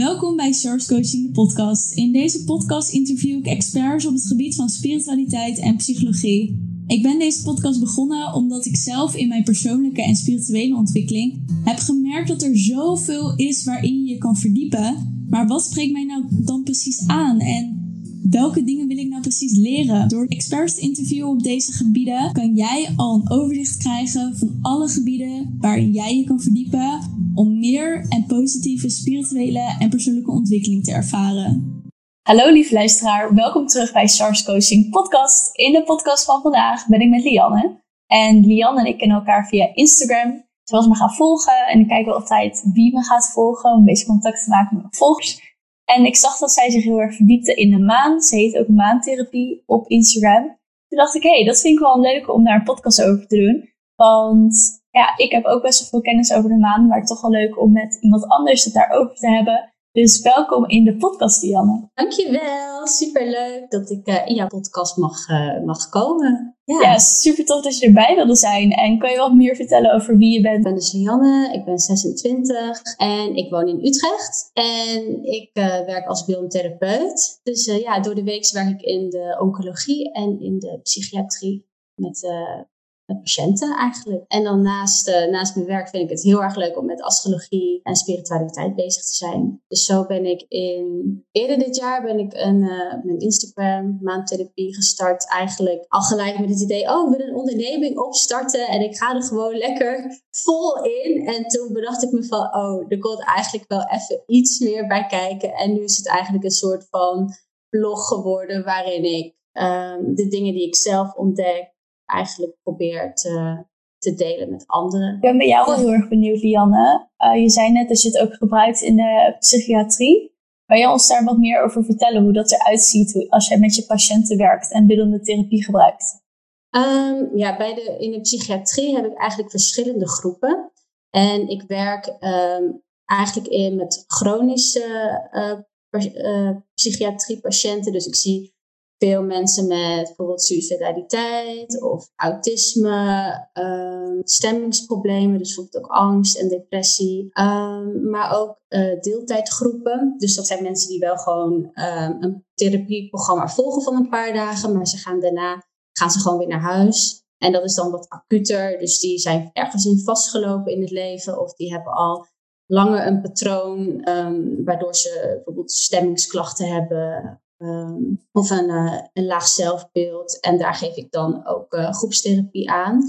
Welkom bij Source Coaching, de podcast. In deze podcast interview ik experts op het gebied van spiritualiteit en psychologie. Ik ben deze podcast begonnen omdat ik zelf in mijn persoonlijke en spirituele ontwikkeling heb gemerkt dat er zoveel is waarin je je kan verdiepen. Maar wat spreekt mij nou dan precies aan? En welke dingen wil ik nou precies leren? Door experts te interviewen op deze gebieden kan jij al een overzicht krijgen van alle gebieden waarin jij je kan verdiepen om meer en positieve spirituele en persoonlijke ontwikkeling te ervaren. Hallo lieve luisteraar, welkom terug bij Stars Coaching Podcast. In de podcast van vandaag ben ik met Lianne. En Lianne en ik kennen elkaar via Instagram. Ze was me gaan volgen en ik kijk altijd wie me gaat volgen om een beetje contact te maken met mijn volgers. En ik zag dat zij zich heel erg verdiepte in de maan. Ze heet ook maantherapie op Instagram. Toen dacht ik, hé, hey, dat vind ik wel leuk om daar een podcast over te doen. Want ja, ik heb ook best wel veel kennis over de maan, maar het toch wel leuk om met iemand anders het daarover te hebben. Dus welkom in de podcast, Dianne. Dankjewel, superleuk dat ik uh, in jouw podcast mag, uh, mag komen. Ja. ja, super tof dat je erbij wilde zijn. En kan je wat meer vertellen over wie je bent? Ik ben dus Lianne, ik ben 26 en ik woon in Utrecht. En ik uh, werk als biotherapeut. Dus ja, door de week werk ik in de oncologie en in de psychiatrie met patiënten eigenlijk. En dan naast, uh, naast mijn werk vind ik het heel erg leuk om met astrologie en spiritualiteit bezig te zijn. Dus zo ben ik in, eerder dit jaar ben ik een, uh, mijn Instagram maandtherapie gestart. Eigenlijk al gelijk met het idee, oh ik wil een onderneming opstarten en ik ga er gewoon lekker vol in. En toen bedacht ik me van, oh er komt eigenlijk wel even iets meer bij kijken. En nu is het eigenlijk een soort van blog geworden waarin ik um, de dingen die ik zelf ontdek eigenlijk probeer te, te delen met anderen. Ik ben bij jou wel heel erg benieuwd, Lianne. Uh, je zei net dat je het ook gebruikt in de psychiatrie. Kan je ons daar wat meer over vertellen, hoe dat eruit ziet als jij met je patiënten werkt en beeldende therapie gebruikt? Um, ja, bij de, in de psychiatrie heb ik eigenlijk verschillende groepen. En ik werk um, eigenlijk in met chronische uh, uh, psychiatrie-patiënten. Dus ik zie veel mensen met bijvoorbeeld suicidaliteit of autisme, um, stemmingsproblemen, dus bijvoorbeeld ook angst en depressie, um, maar ook uh, deeltijdgroepen. Dus dat zijn mensen die wel gewoon um, een therapieprogramma volgen van een paar dagen, maar ze gaan daarna gaan ze gewoon weer naar huis. En dat is dan wat acuter, dus die zijn ergens in vastgelopen in het leven of die hebben al langer een patroon waardoor ze bijvoorbeeld stemmingsklachten hebben Um, of een, uh, een laag zelfbeeld. En daar geef ik dan ook uh, groepstherapie aan.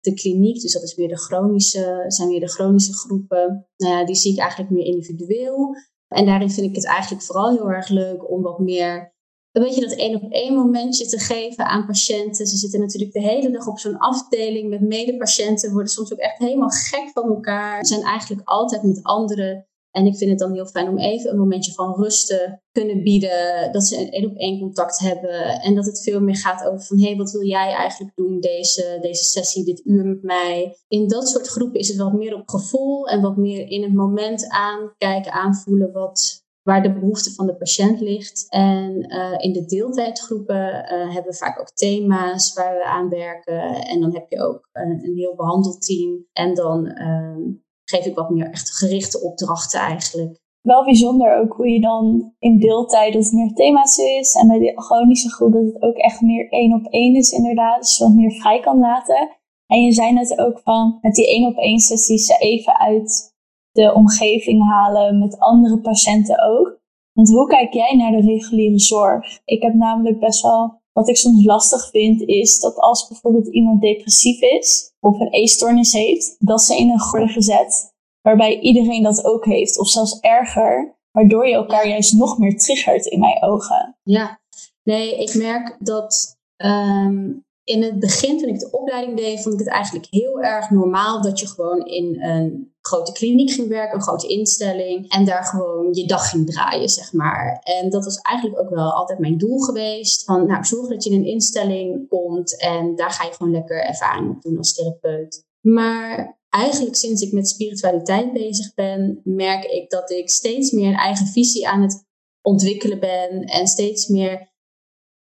De kliniek, dus dat is weer de chronische, zijn weer de chronische groepen. Uh, die zie ik eigenlijk meer individueel. En daarin vind ik het eigenlijk vooral heel erg leuk om wat meer een beetje dat één op één momentje te geven aan patiënten. Ze zitten natuurlijk de hele dag op zo'n afdeling met medepatiënten, worden soms ook echt helemaal gek van elkaar. Ze zijn eigenlijk altijd met anderen en ik vind het dan heel fijn om even een momentje van rust te kunnen bieden. Dat ze een één op één contact hebben. En dat het veel meer gaat over van hé, hey, wat wil jij eigenlijk doen deze, deze sessie, dit uur met mij. In dat soort groepen is het wat meer op gevoel en wat meer in het moment aankijken, aanvoelen wat, waar de behoefte van de patiënt ligt. En uh, in de deeltijdgroepen uh, hebben we vaak ook thema's waar we aan werken. En dan heb je ook een, heel behandelteam. En dan uh, geef ik wat meer echt gerichte opdrachten eigenlijk. Wel bijzonder ook hoe je dan in deeltijd dat het meer thema's is. En bij de chronische groep dat het ook echt meer één op één is inderdaad. Dus wat meer vrij kan laten. En je zei net ook van met die één op één sessies ze even uit de omgeving halen met andere patiënten ook. Want hoe kijk jij naar de reguliere zorg? Ik heb namelijk best wel, wat ik soms lastig vind, is dat als bijvoorbeeld iemand depressief is, of een eetstoornis heeft, dat ze in een groep gezet waarbij iedereen dat ook heeft, of zelfs erger, waardoor je elkaar juist nog meer triggert in mijn ogen. Ja, nee, ik merk dat ehm, in het begin, toen ik de opleiding deed, vond ik het eigenlijk heel erg normaal dat je gewoon in een grote kliniek ging werken, een grote instelling, en daar gewoon je dag ging draaien, zeg maar. En dat was eigenlijk ook wel altijd mijn doel geweest. Van, nou, zorg dat je in een instelling komt en daar ga je gewoon lekker ervaring op doen als therapeut. Maar eigenlijk sinds ik met spiritualiteit bezig ben, merk ik dat ik steeds meer een eigen visie aan het ontwikkelen ben en steeds meer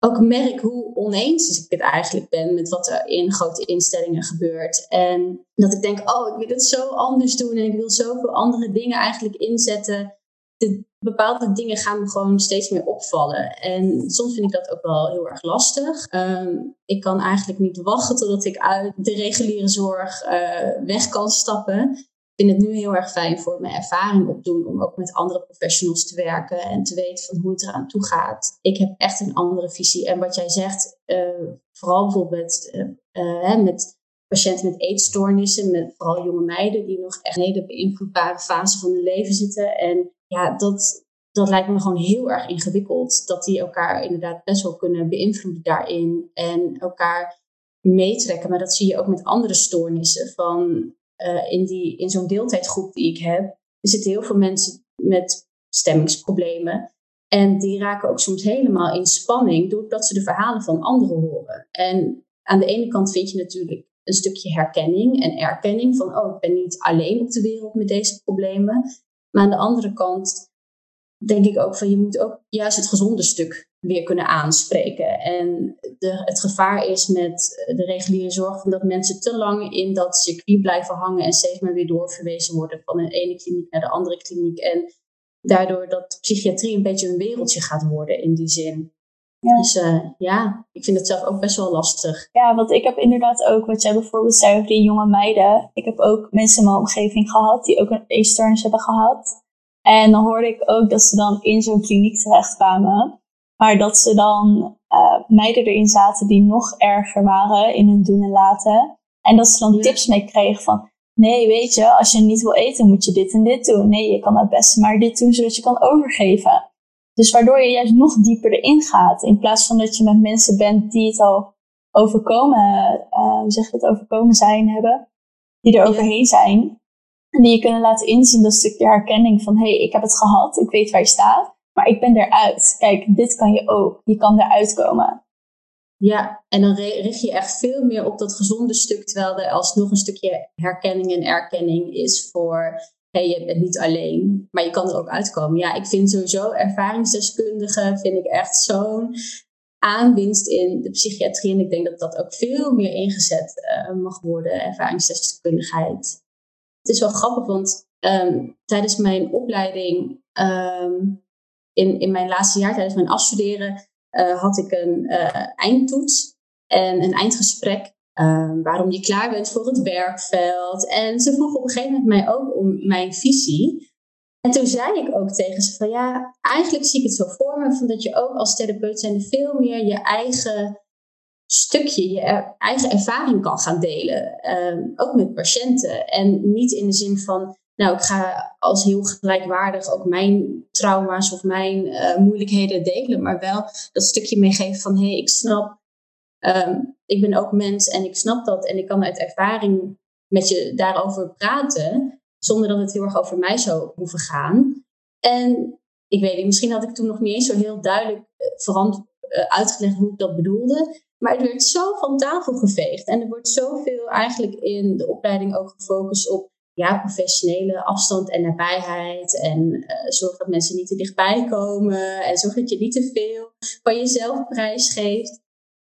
ook merk hoe oneens ik het eigenlijk ben met wat er in grote instellingen gebeurt. En dat ik denk, oh, ik wil het zo anders doen en ik wil zoveel andere dingen eigenlijk inzetten de, bepaalde dingen gaan me gewoon steeds meer opvallen. En soms vind ik dat ook wel heel erg lastig. Ehm, ik kan eigenlijk niet wachten totdat ik uit de reguliere zorg uh, weg kan stappen vind het nu heel erg fijn voor mijn ervaring opdoen om ook met andere professionals te werken en te weten van hoe het eraan toe gaat. Ik heb echt een andere visie. En wat jij zegt, uh, vooral bijvoorbeeld uh, met patiënten met eetstoornissen, met vooral jonge meiden die nog echt in een hele beïnvloedbare fase van hun leven zitten. En ja, dat, dat lijkt me gewoon heel erg ingewikkeld. Dat die elkaar inderdaad best wel kunnen beïnvloeden daarin en elkaar meetrekken. Maar dat zie je ook met andere stoornissen. Van uh, in, die, in zo'n deeltijdgroep die ik heb, zitten heel veel mensen met stemmingsproblemen. En die raken ook soms helemaal in spanning doordat ze de verhalen van anderen horen. En aan de ene kant vind je natuurlijk een stukje herkenning en erkenning van, oh, ik ben niet alleen op de wereld met deze problemen. Maar aan de andere kant denk ik ook van, je moet ook juist het gezonde stuk weer kunnen aanspreken. En de, het gevaar is met de reguliere zorg dat mensen te lang in dat circuit blijven hangen en steeds maar weer doorverwezen worden van de ene kliniek naar de andere kliniek. En daardoor dat psychiatrie een beetje een wereldje gaat worden in die zin. Ja. Dus uh, ja, ik vind het zelf ook best wel lastig. Ja, want ik heb inderdaad ook, wat jij bijvoorbeeld zei over die jonge meiden. Ik heb ook mensen in mijn omgeving gehad die ook een eetstoornis hebben gehad. En dan hoorde ik ook dat ze dan in zo'n kliniek terechtkwamen. Maar dat ze dan uh, meiden erin zaten die nog erger waren in hun doen en laten. En dat ze dan tips mee kregen van, nee, weet je, als je niet wil eten, moet je dit en dit doen. Nee, je kan het beste maar dit doen, zodat je kan overgeven. Dus waardoor je juist nog dieper erin gaat. In plaats van dat je met mensen bent die het al overkomen, uh, hoe zeg je het, overkomen zijn hebben. Die er overheen zijn. En die je kunnen laten inzien dat stukje herkenning van, hé, hey, ik heb het gehad, ik weet waar je staat. Maar ik ben eruit. Kijk, dit kan je ook. Je kan eruit komen. Ja, en dan richt je echt veel meer op dat gezonde stuk, terwijl er alsnog een stukje herkenning en erkenning is voor, hey, je bent niet alleen, maar je kan er ook uitkomen. Ja, ik vind sowieso ervaringsdeskundigen, vind ik echt zo'n aanwinst in de psychiatrie. En ik denk dat dat ook veel meer ingezet uh, mag worden, ervaringsdeskundigheid. Het is wel grappig, want um, tijdens mijn opleiding um, in, in mijn laatste jaar tijdens mijn afstuderen uh, had ik een uh, eindtoets en een eindgesprek. Uh, waarom je klaar bent voor het werkveld. En ze vroegen op een gegeven moment mij ook om mijn visie. En toen zei ik ook tegen ze van ja, eigenlijk zie ik het zo voor me van dat je ook als therapeut zijn veel meer je eigen stukje, je eigen ervaring kan gaan delen. Ehm, ook met patiënten. En niet in de zin van nou, ik ga als heel gelijkwaardig ook mijn trauma's of mijn uh, moeilijkheden delen, maar wel dat stukje meegeven van hé, hey, ik snap, um, ik ben ook mens en ik snap dat en ik kan uit ervaring met je daarover praten, zonder dat het heel erg over mij zou hoeven gaan. En ik weet niet, misschien had ik toen nog niet eens zo heel duidelijk uh, verant uh, uitgelegd hoe ik dat bedoelde. Maar het werd zo van tafel geveegd. En er wordt zoveel eigenlijk in de opleiding ook gefocust op ja, professionele afstand en nabijheid. En uh, zorg dat mensen niet te dichtbij komen. En zorg dat je niet te veel van jezelf prijsgeeft.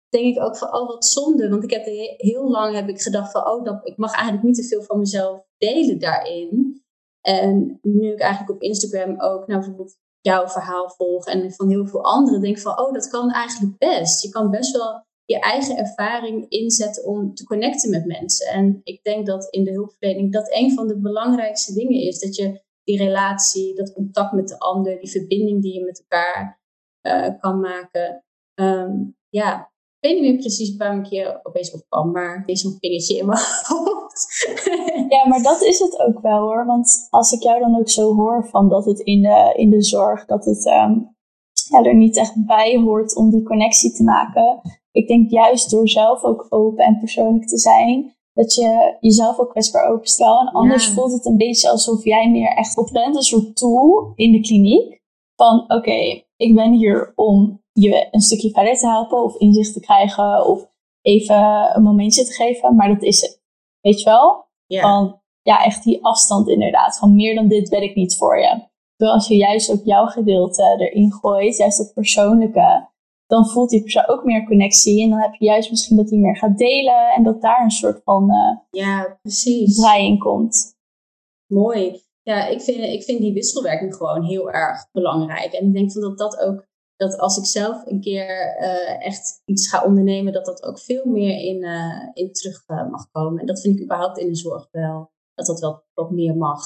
Denk ik ook van, oh wat zonde. Want ik heb heel lang heb ik gedacht van, oh dat, ik mag eigenlijk niet te veel van mezelf delen daarin. En nu ik eigenlijk op Instagram ook nou, bijvoorbeeld jouw verhaal volg en van heel veel anderen, denk van, oh dat kan eigenlijk best. Je kan best wel je eigen ervaring inzetten om te connecten met mensen. En ik denk dat in de hulpverlening dat een van de belangrijkste dingen is. Dat je die relatie, dat contact met de ander, die verbinding die je met elkaar uh, kan maken. Um, ja, ik weet niet meer precies waar ik hier opeens op kwam, maar er is zo'n pingetje in mijn hoofd. ja, maar dat is het ook wel hoor. Want als ik jou dan ook zo hoor van dat het in de, in de zorg, dat het um, ja, er niet echt bij hoort om die connectie te maken ik denk juist door zelf ook open en persoonlijk te zijn, dat je jezelf ook kwetsbaar openstelt. En anders voelt het een beetje alsof jij meer echt op bent, een soort tool in de kliniek. Van oké, ik ben hier om je een stukje verder te helpen of inzicht te krijgen of even een momentje te geven, maar dat is het. Weet je wel? Ja. Van ja, echt die afstand inderdaad. Van meer dan dit ben ik niet voor je. Terwijl als je juist ook jouw gedeelte erin gooit, juist dat persoonlijke, dan voelt die persoon ook meer connectie. En dan heb je juist misschien dat hij meer gaat delen en dat daar een soort van uh, ja, precies. draai in komt. Mooi. ja ik, vind, ik vind die wisselwerking gewoon heel erg belangrijk. En ik denk dat dat ook, dat als ik zelf een keer uh, echt iets ga ondernemen, dat dat ook veel meer in, uh, in terug mag komen. En dat vind ik überhaupt in de zorg wel, dat dat wel wat meer mag.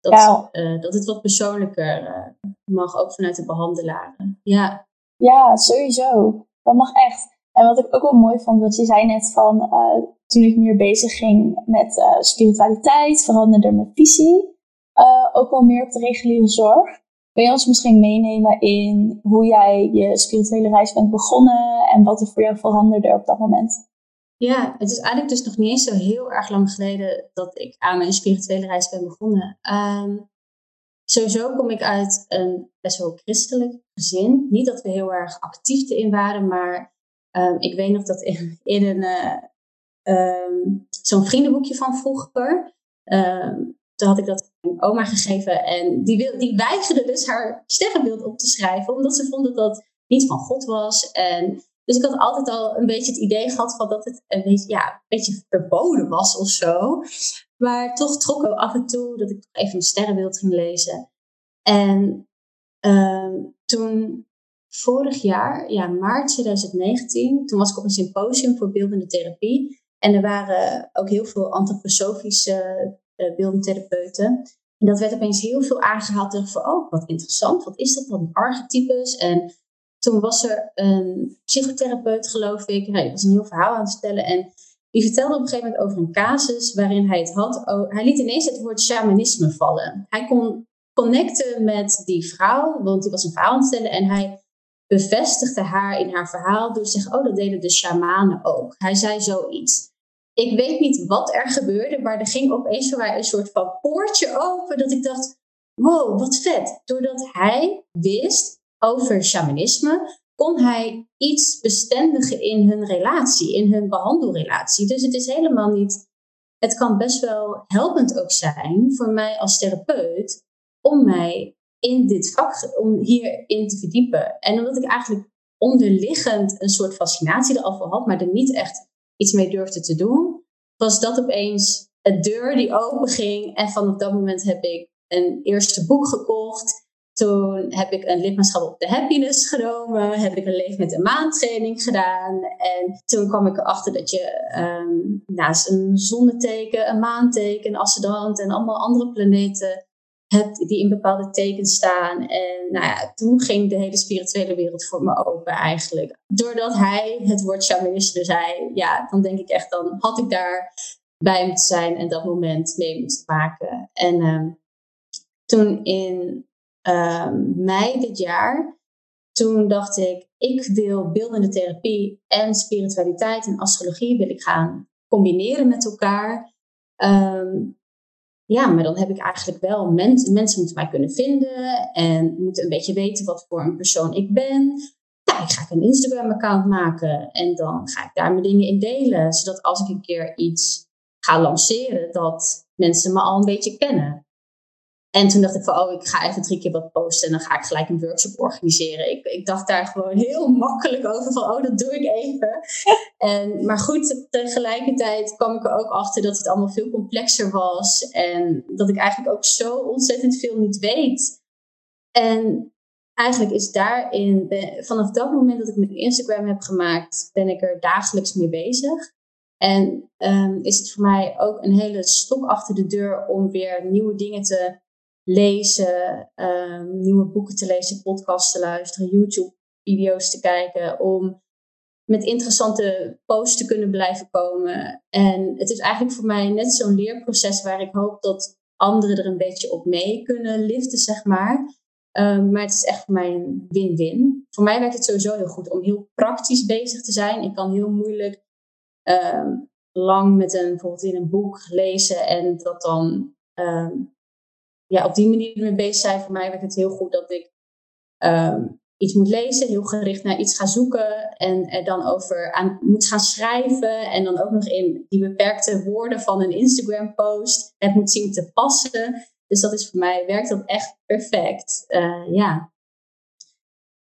Dat, ja. dat het wat persoonlijker mag, ook vanuit de behandelaren. Ja. Ja, sowieso. Dat mag echt. En wat ik ook wel mooi vond, wat je zei net van toen ik meer bezig ging met uh, spiritualiteit, veranderde mijn visie. Uh, ook wel meer op de reguliere zorg. Kun je ons misschien meenemen in hoe jij je spirituele reis bent begonnen en wat er voor jou veranderde op dat moment? Ja, het is eigenlijk dus nog niet eens zo heel erg lang geleden dat ik aan mijn spirituele reis ben begonnen. Um, sowieso kom ik uit een best wel christelijk gezin. Niet dat we heel erg actief erin waren, maar um, ik weet nog dat in, een, uh, um, zo'n vriendenboekje van vroeger. Um, toen had ik dat mijn oma gegeven en die, wil, die weigerde dus haar sterrenbeeld op te schrijven, omdat ze vond dat dat niet van God was. En, dus ik had altijd al een beetje het idee gehad van dat het een beetje, ja, een beetje verboden was of zo. Maar toch trok ik af en toe dat ik even een sterrenbeeld ging lezen. En um, toen vorig jaar, ja, maart 2019, toen was ik op een symposium voor beeldende therapie. En er waren ook heel veel antroposofische uh. En dat werd opeens heel veel aangehaald. Ik van, oh, wat interessant. Wat is dat dan? Archetypes. En toen was er een psychotherapeut, geloof ik. Hij was een heel verhaal aan het vertellen. En die vertelde op een gegeven moment over een casus waarin hij het had. Hij liet ineens het woord shamanisme vallen. Hij kon connecten met die vrouw, want die was een verhaal aan het vertellen. En hij bevestigde haar in haar verhaal door te zeggen: Oh, dat deden de shamanen ook. Hij zei zoiets ik weet niet wat er gebeurde, maar er ging opeens voor mij een soort van poortje open dat ik dacht, wow, wat vet. Doordat hij wist over shamanisme, kon hij iets bestendigen in hun relatie, in hun behandelrelatie. Dus het is helemaal niet, het kan best wel helpend ook zijn voor mij als therapeut om mij in dit vak, om hierin te verdiepen. En omdat ik eigenlijk onderliggend een soort fascinatie er al voor had, maar er niet echt iets mee durfde te doen, was dat opeens een deur die open ging. En vanaf dat moment heb ik een eerste boek gekocht. Toen heb ik een lidmaatschap op de Happiness genomen. Heb ik een Leef met een maandtraining gedaan. En toen kwam ik erachter dat je um, naast een zonneteken, een maanteken, ascendant en allemaal andere planeten hebt die in bepaalde tekens staan. En nou ja, toen ging de hele spirituele wereld voor me open eigenlijk. Doordat hij het woord shamanisme zei, ja, dan denk ik echt, dan had ik daar bij moeten zijn en dat moment mee moeten maken. En uh, toen in mei dit jaar, toen dacht ik, ik wil beeldende therapie en spiritualiteit en astrologie wil ik gaan combineren met elkaar. Um, ja, maar dan heb ik eigenlijk wel mensen, mensen moeten mij kunnen vinden en moeten een beetje weten wat voor een persoon ik ben. Nou, ik ga een Instagram-account maken en dan ga ik daar mijn dingen in delen, zodat als ik een keer iets ga lanceren, dat mensen me al een beetje kennen. En toen dacht ik van, oh, ik ga even drie keer wat posten en dan ga ik gelijk een workshop organiseren. Ik, ik dacht daar gewoon heel makkelijk over van, oh, dat doe ik even. En, maar goed, tegelijkertijd kwam ik er ook achter dat het allemaal veel complexer was. En dat ik eigenlijk ook zo ontzettend veel niet weet. En eigenlijk is daarin, vanaf dat moment dat ik mijn Instagram heb gemaakt, ben ik er dagelijks mee bezig. En um, is het voor mij ook een hele stok achter de deur om weer nieuwe dingen te lezen, um, nieuwe boeken te lezen, podcasts te luisteren, YouTube-video's te kijken, om met interessante posts te kunnen blijven komen. En het is eigenlijk voor mij net zo'n leerproces waar ik hoop dat anderen er een beetje op mee kunnen liften, zeg maar. Um, maar het is echt voor mij een win-win. Voor mij werkt het sowieso heel goed om heel praktisch bezig te zijn. Ik kan heel moeilijk um, lang met een, bijvoorbeeld in een boek lezen en dat dan ja, op die manier mee bezig zijn. Voor mij werkt het heel goed dat ik um, iets moet lezen, heel gericht naar iets ga zoeken en er dan over moet gaan schrijven. En dan ook nog in die beperkte woorden van een Instagram-post het moet zien te passen. Dus dat is voor mij, werkt dat echt perfect. Uh, ja.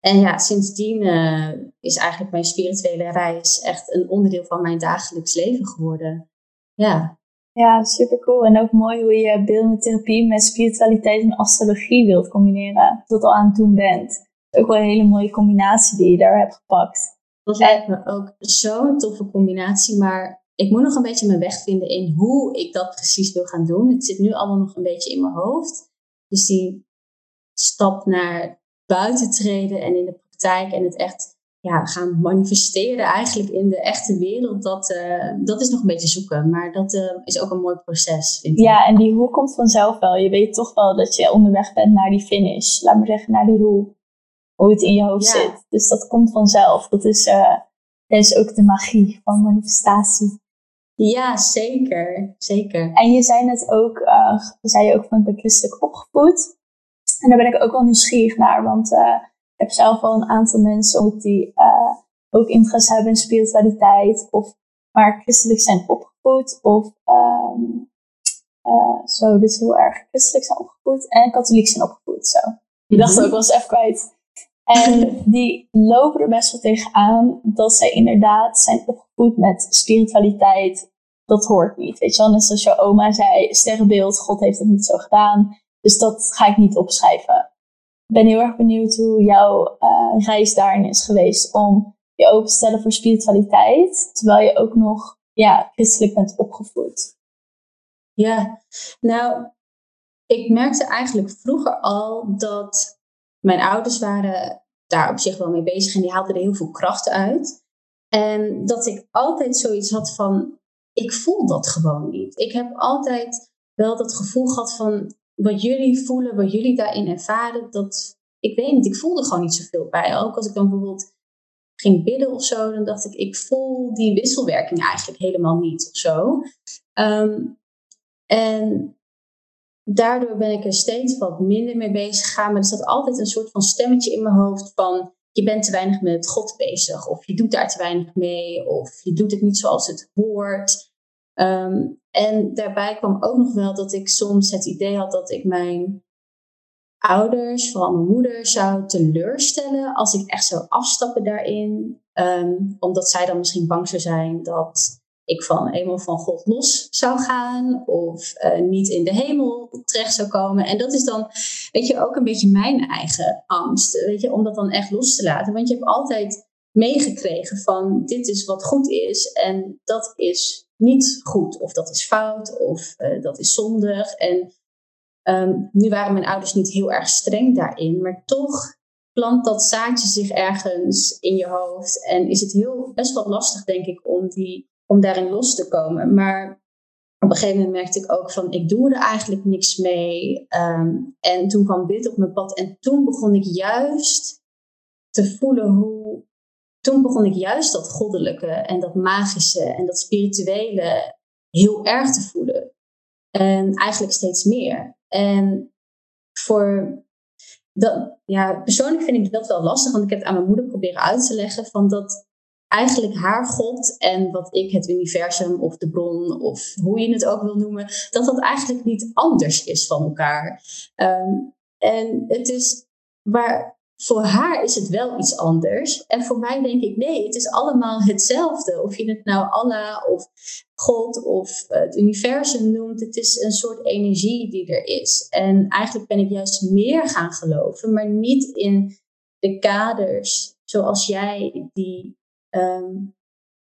En ja, sindsdien uh, is eigenlijk mijn spirituele reis echt een onderdeel van mijn dagelijks leven geworden. Ja. Ja, super cool. En ook mooi hoe je beeldende therapie met spiritualiteit en astrologie wilt combineren. Tot al aan het doen bent. Ook wel een hele mooie combinatie die je daar hebt gepakt. Dat lijkt me ook zo'n toffe combinatie. Maar ik moet nog een beetje mijn weg vinden in hoe ik dat precies wil gaan doen. Het zit nu allemaal nog een beetje in mijn hoofd. Dus die stap naar buiten treden en in de praktijk en het echt ja, gaan manifesteren eigenlijk in de echte wereld, dat, uh, dat is nog een beetje zoeken. Maar dat uh, is ook een mooi proces, vind ik. Ja, en die hoe komt vanzelf wel. Je weet toch wel dat je onderweg bent naar die finish. Laat maar zeggen, naar die hoe. Hoe het in je hoofd zit. Dus dat komt vanzelf. Dat is, uh, dat is ook de magie van manifestatie. Ja, zeker. Zeker. En je zei net ook, zei je ook van ik christelijk opgevoed. En daar ben ik ook wel nieuwsgierig naar, want heb zelf al een aantal mensen die uh, ook interesse hebben in spiritualiteit of maar christelijk zijn opgevoed of um, uh, zo, dus heel erg christelijk zijn opgevoed en katholiek zijn opgevoed. Zo. Die dachten mhm. ook wel eens even kwijt. En die lopen er best wel tegenaan dat zij inderdaad zijn opgevoed met spiritualiteit. Dat hoort niet. Weet je wel, net zoals jouw oma zei, sterrenbeeld, God heeft dat niet zo gedaan. Dus dat ga ik niet opschrijven ben heel erg benieuwd hoe jouw uh, reis daarin is geweest om je open te stellen voor spiritualiteit, terwijl je ook nog ja, christelijk bent opgevoed. Ja, nou, ik merkte eigenlijk vroeger al dat mijn ouders waren daar op zich wel mee bezig en die haalden er heel veel kracht uit. En dat ik altijd zoiets had van, ik voel dat gewoon niet. Ik heb altijd wel dat gevoel gehad van, wat jullie voelen, wat jullie daarin ervaren, dat, ik weet niet, ik voelde gewoon niet zoveel bij. Ook als ik dan bijvoorbeeld ging bidden of zo, dan dacht ik, ik voel die wisselwerking eigenlijk helemaal niet of zo. Ehm, en daardoor ben ik er steeds wat minder mee bezig gegaan. Maar er zat altijd een soort van stemmetje in mijn hoofd van, je bent te weinig met God bezig. Of je doet daar te weinig mee. Of je doet het niet zoals het hoort. Ehm, en daarbij kwam ook nog wel dat ik soms het idee had dat ik mijn ouders, vooral mijn moeder, zou teleurstellen als ik echt zou afstappen daarin. Ehm, omdat zij dan misschien bang zou zijn dat ik van eenmaal van God los zou gaan of uh, niet in de hemel terecht zou komen. En dat is dan, weet je, ook een beetje mijn eigen angst, weet je, om dat dan echt los te laten. Want je hebt altijd meegekregen van dit is wat goed is en dat is niet goed of dat is fout of uh, dat is zondig. En um, nu waren mijn ouders niet heel erg streng daarin, maar toch plant dat zaadje zich ergens in je hoofd en is het heel best wel lastig denk ik om, die, om daarin los te komen. Maar op een gegeven moment merkte ik ook van ik doe er eigenlijk niks mee. Um, en toen kwam dit op mijn pad en toen begon ik juist te voelen hoe toen begon ik juist dat goddelijke en dat magische en dat spirituele heel erg te voelen. En eigenlijk steeds meer. En voor dat, ja, persoonlijk vind ik dat wel lastig, want ik heb het aan mijn moeder proberen uit te leggen van dat eigenlijk haar God en wat ik het universum of de bron of hoe je het ook wil noemen, dat dat eigenlijk niet anders is van elkaar. Um, en het is waar voor haar is het wel iets anders. En voor mij denk ik, nee, het is allemaal hetzelfde. Of je het nou Allah of God of het universum noemt, het is een soort energie die er is. En eigenlijk ben ik juist meer gaan geloven, maar niet in de kaders zoals jij die um,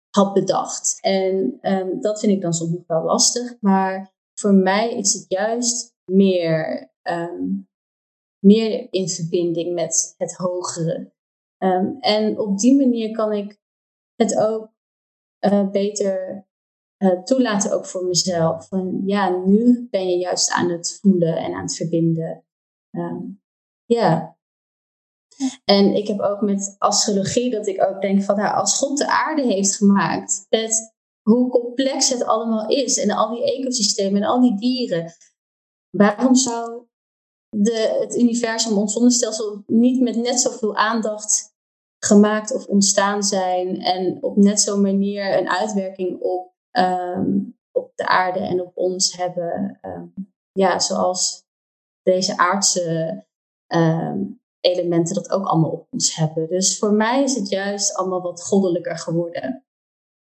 had bedacht. En um, dat vind ik dan soms nog wel lastig. Maar voor mij is het juist meer um, meer in verbinding met het hogere. Um, en op die manier kan ik het ook uh, beter uh, toelaten, ook voor mezelf. Van ja, nu ben je juist aan het voelen en aan het verbinden. Um, ja. En ik heb ook met astrologie dat ik ook denk van nou, als God de aarde heeft gemaakt, met hoe complex het allemaal is en al die ecosystemen en al die dieren, waarom zou de, het universum, ons zonnestelsel, niet met net zoveel aandacht gemaakt of ontstaan zijn en op net zo'n manier een uitwerking op, ehm, op de aarde en op ons hebben. Ehm, ja, zoals deze aardse ehm, elementen dat ook allemaal op ons hebben. Dus voor mij is het juist allemaal wat goddelijker geworden.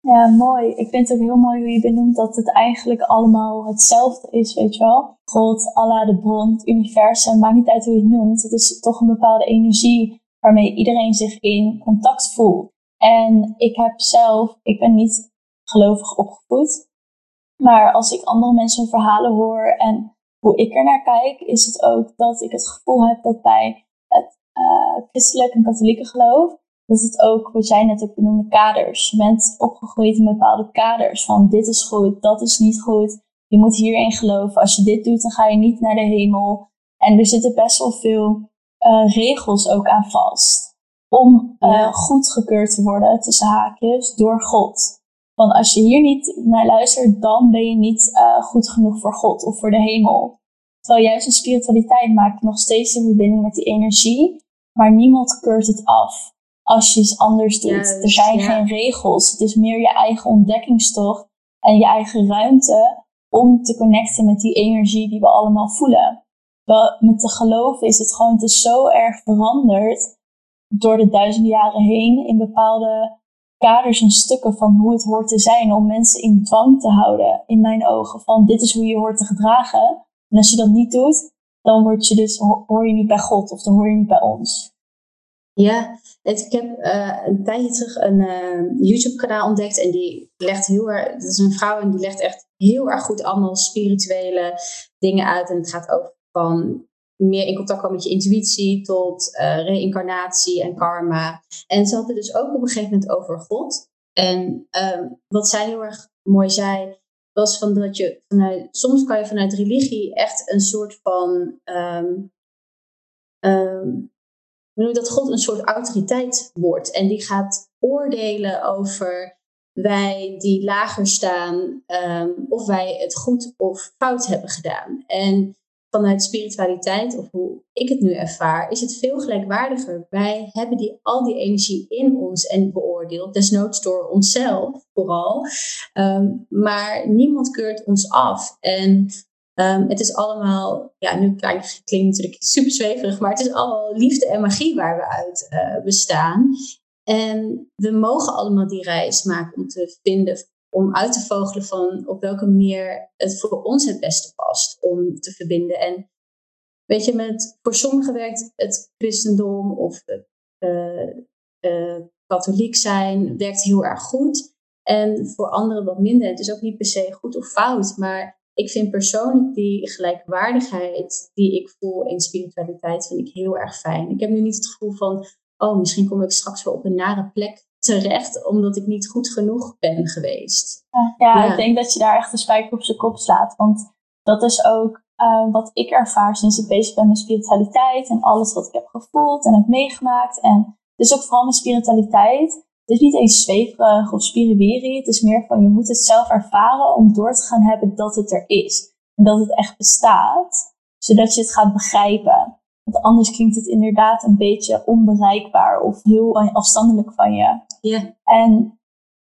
Ja, mooi. Ik vind het ook heel mooi hoe je benoemt dat het eigenlijk allemaal hetzelfde is, weet je wel. God, Allah, de bron, het universum, maakt niet uit hoe je het noemt. Het is toch een bepaalde energie waarmee iedereen zich in contact voelt. En ik heb zelf, ik ben niet gelovig opgevoed, maar als ik andere mensen verhalen hoor en hoe ik er naar kijk, is het ook dat ik het gevoel heb dat bij het uh, christelijk en katholieke geloof, dat het ook, wat jij net ook benoemde, kaders. Je bent opgegroeid in bepaalde kaders van dit is goed, dat is niet goed. Je moet hierin geloven. Als je dit doet, dan ga je niet naar de hemel. En er zitten best wel veel uh, regels ook aan vast. Om uh, ja. goedgekeurd te worden, tussen haakjes, door God. Want als je hier niet naar luistert, dan ben je niet uh, goed genoeg voor God of voor de hemel. Terwijl juist in spiritualiteit maak je nog steeds een verbinding met die energie, maar niemand keurt het af als je iets anders doet. er zijn geen regels. Het is meer je eigen ontdekkingstocht en je eigen ruimte om te connecten met die energie die we allemaal voelen. met te geloven is het gewoon, het is zo erg veranderd door de duizenden jaren heen in bepaalde kaders en stukken van hoe het hoort te zijn om mensen in dwang te houden, in mijn ogen. Van dit is hoe je hoort te gedragen. En als je dat niet doet, dan word je dus, hoor je niet bij God of dan hoor je niet bij ons. Ja, ik heb uh, een tijdje terug een uh, YouTube-kanaal ontdekt en die legt heel erg, dat is een vrouw en die legt echt heel erg goed allemaal spirituele dingen uit. En het gaat over van meer in contact komen met je intuïtie tot uh, reïncarnatie en karma. En ze had het dus ook op een gegeven moment over God. En um, wat zij heel erg mooi zei, was van dat je vanuit, soms kan je vanuit religie echt een soort van, um, dat God een soort autoriteit wordt en die gaat oordelen over wij die lager staan, of wij het goed of fout hebben gedaan. En vanuit spiritualiteit, of hoe ik het nu ervaar, is het veel gelijkwaardiger. Wij hebben die, al die energie in ons en beoordeeld, desnoods door onszelf vooral. Ehm, maar niemand keurt ons af. En um, het is allemaal, ja, nu klinkt het natuurlijk super zweverig, maar het is allemaal liefde en magie waar we uit uh, bestaan. En we mogen allemaal die reis maken om te vinden om uit te vogelen van op welke manier het voor ons het beste past om te verbinden. En weet je, met, voor sommigen werkt het christendom of uh, katholiek zijn werkt heel erg goed. En voor anderen wat minder. Het is ook niet per se goed of fout, maar ik vind persoonlijk die gelijkwaardigheid die ik voel in spiritualiteit, vind ik heel erg fijn. Ik heb nu niet het gevoel van, oh, misschien kom ik straks wel op een nare plek terecht omdat ik niet goed genoeg ben geweest. Ja, ik denk dat je daar echt de spijker op zijn kop slaat. Want dat is ook uh, wat ik ervaar sinds ik bezig ben met spiritualiteit en alles wat ik heb gevoeld en heb meegemaakt. En dus ook vooral met spiritualiteit. Het is niet eens zweverig of spiriwiri. Het is meer van je moet het zelf ervaren om door te gaan hebben dat het er is. En dat het echt bestaat. Zodat je het gaat begrijpen. Want anders klinkt het inderdaad een beetje onbereikbaar of heel afstandelijk van je. En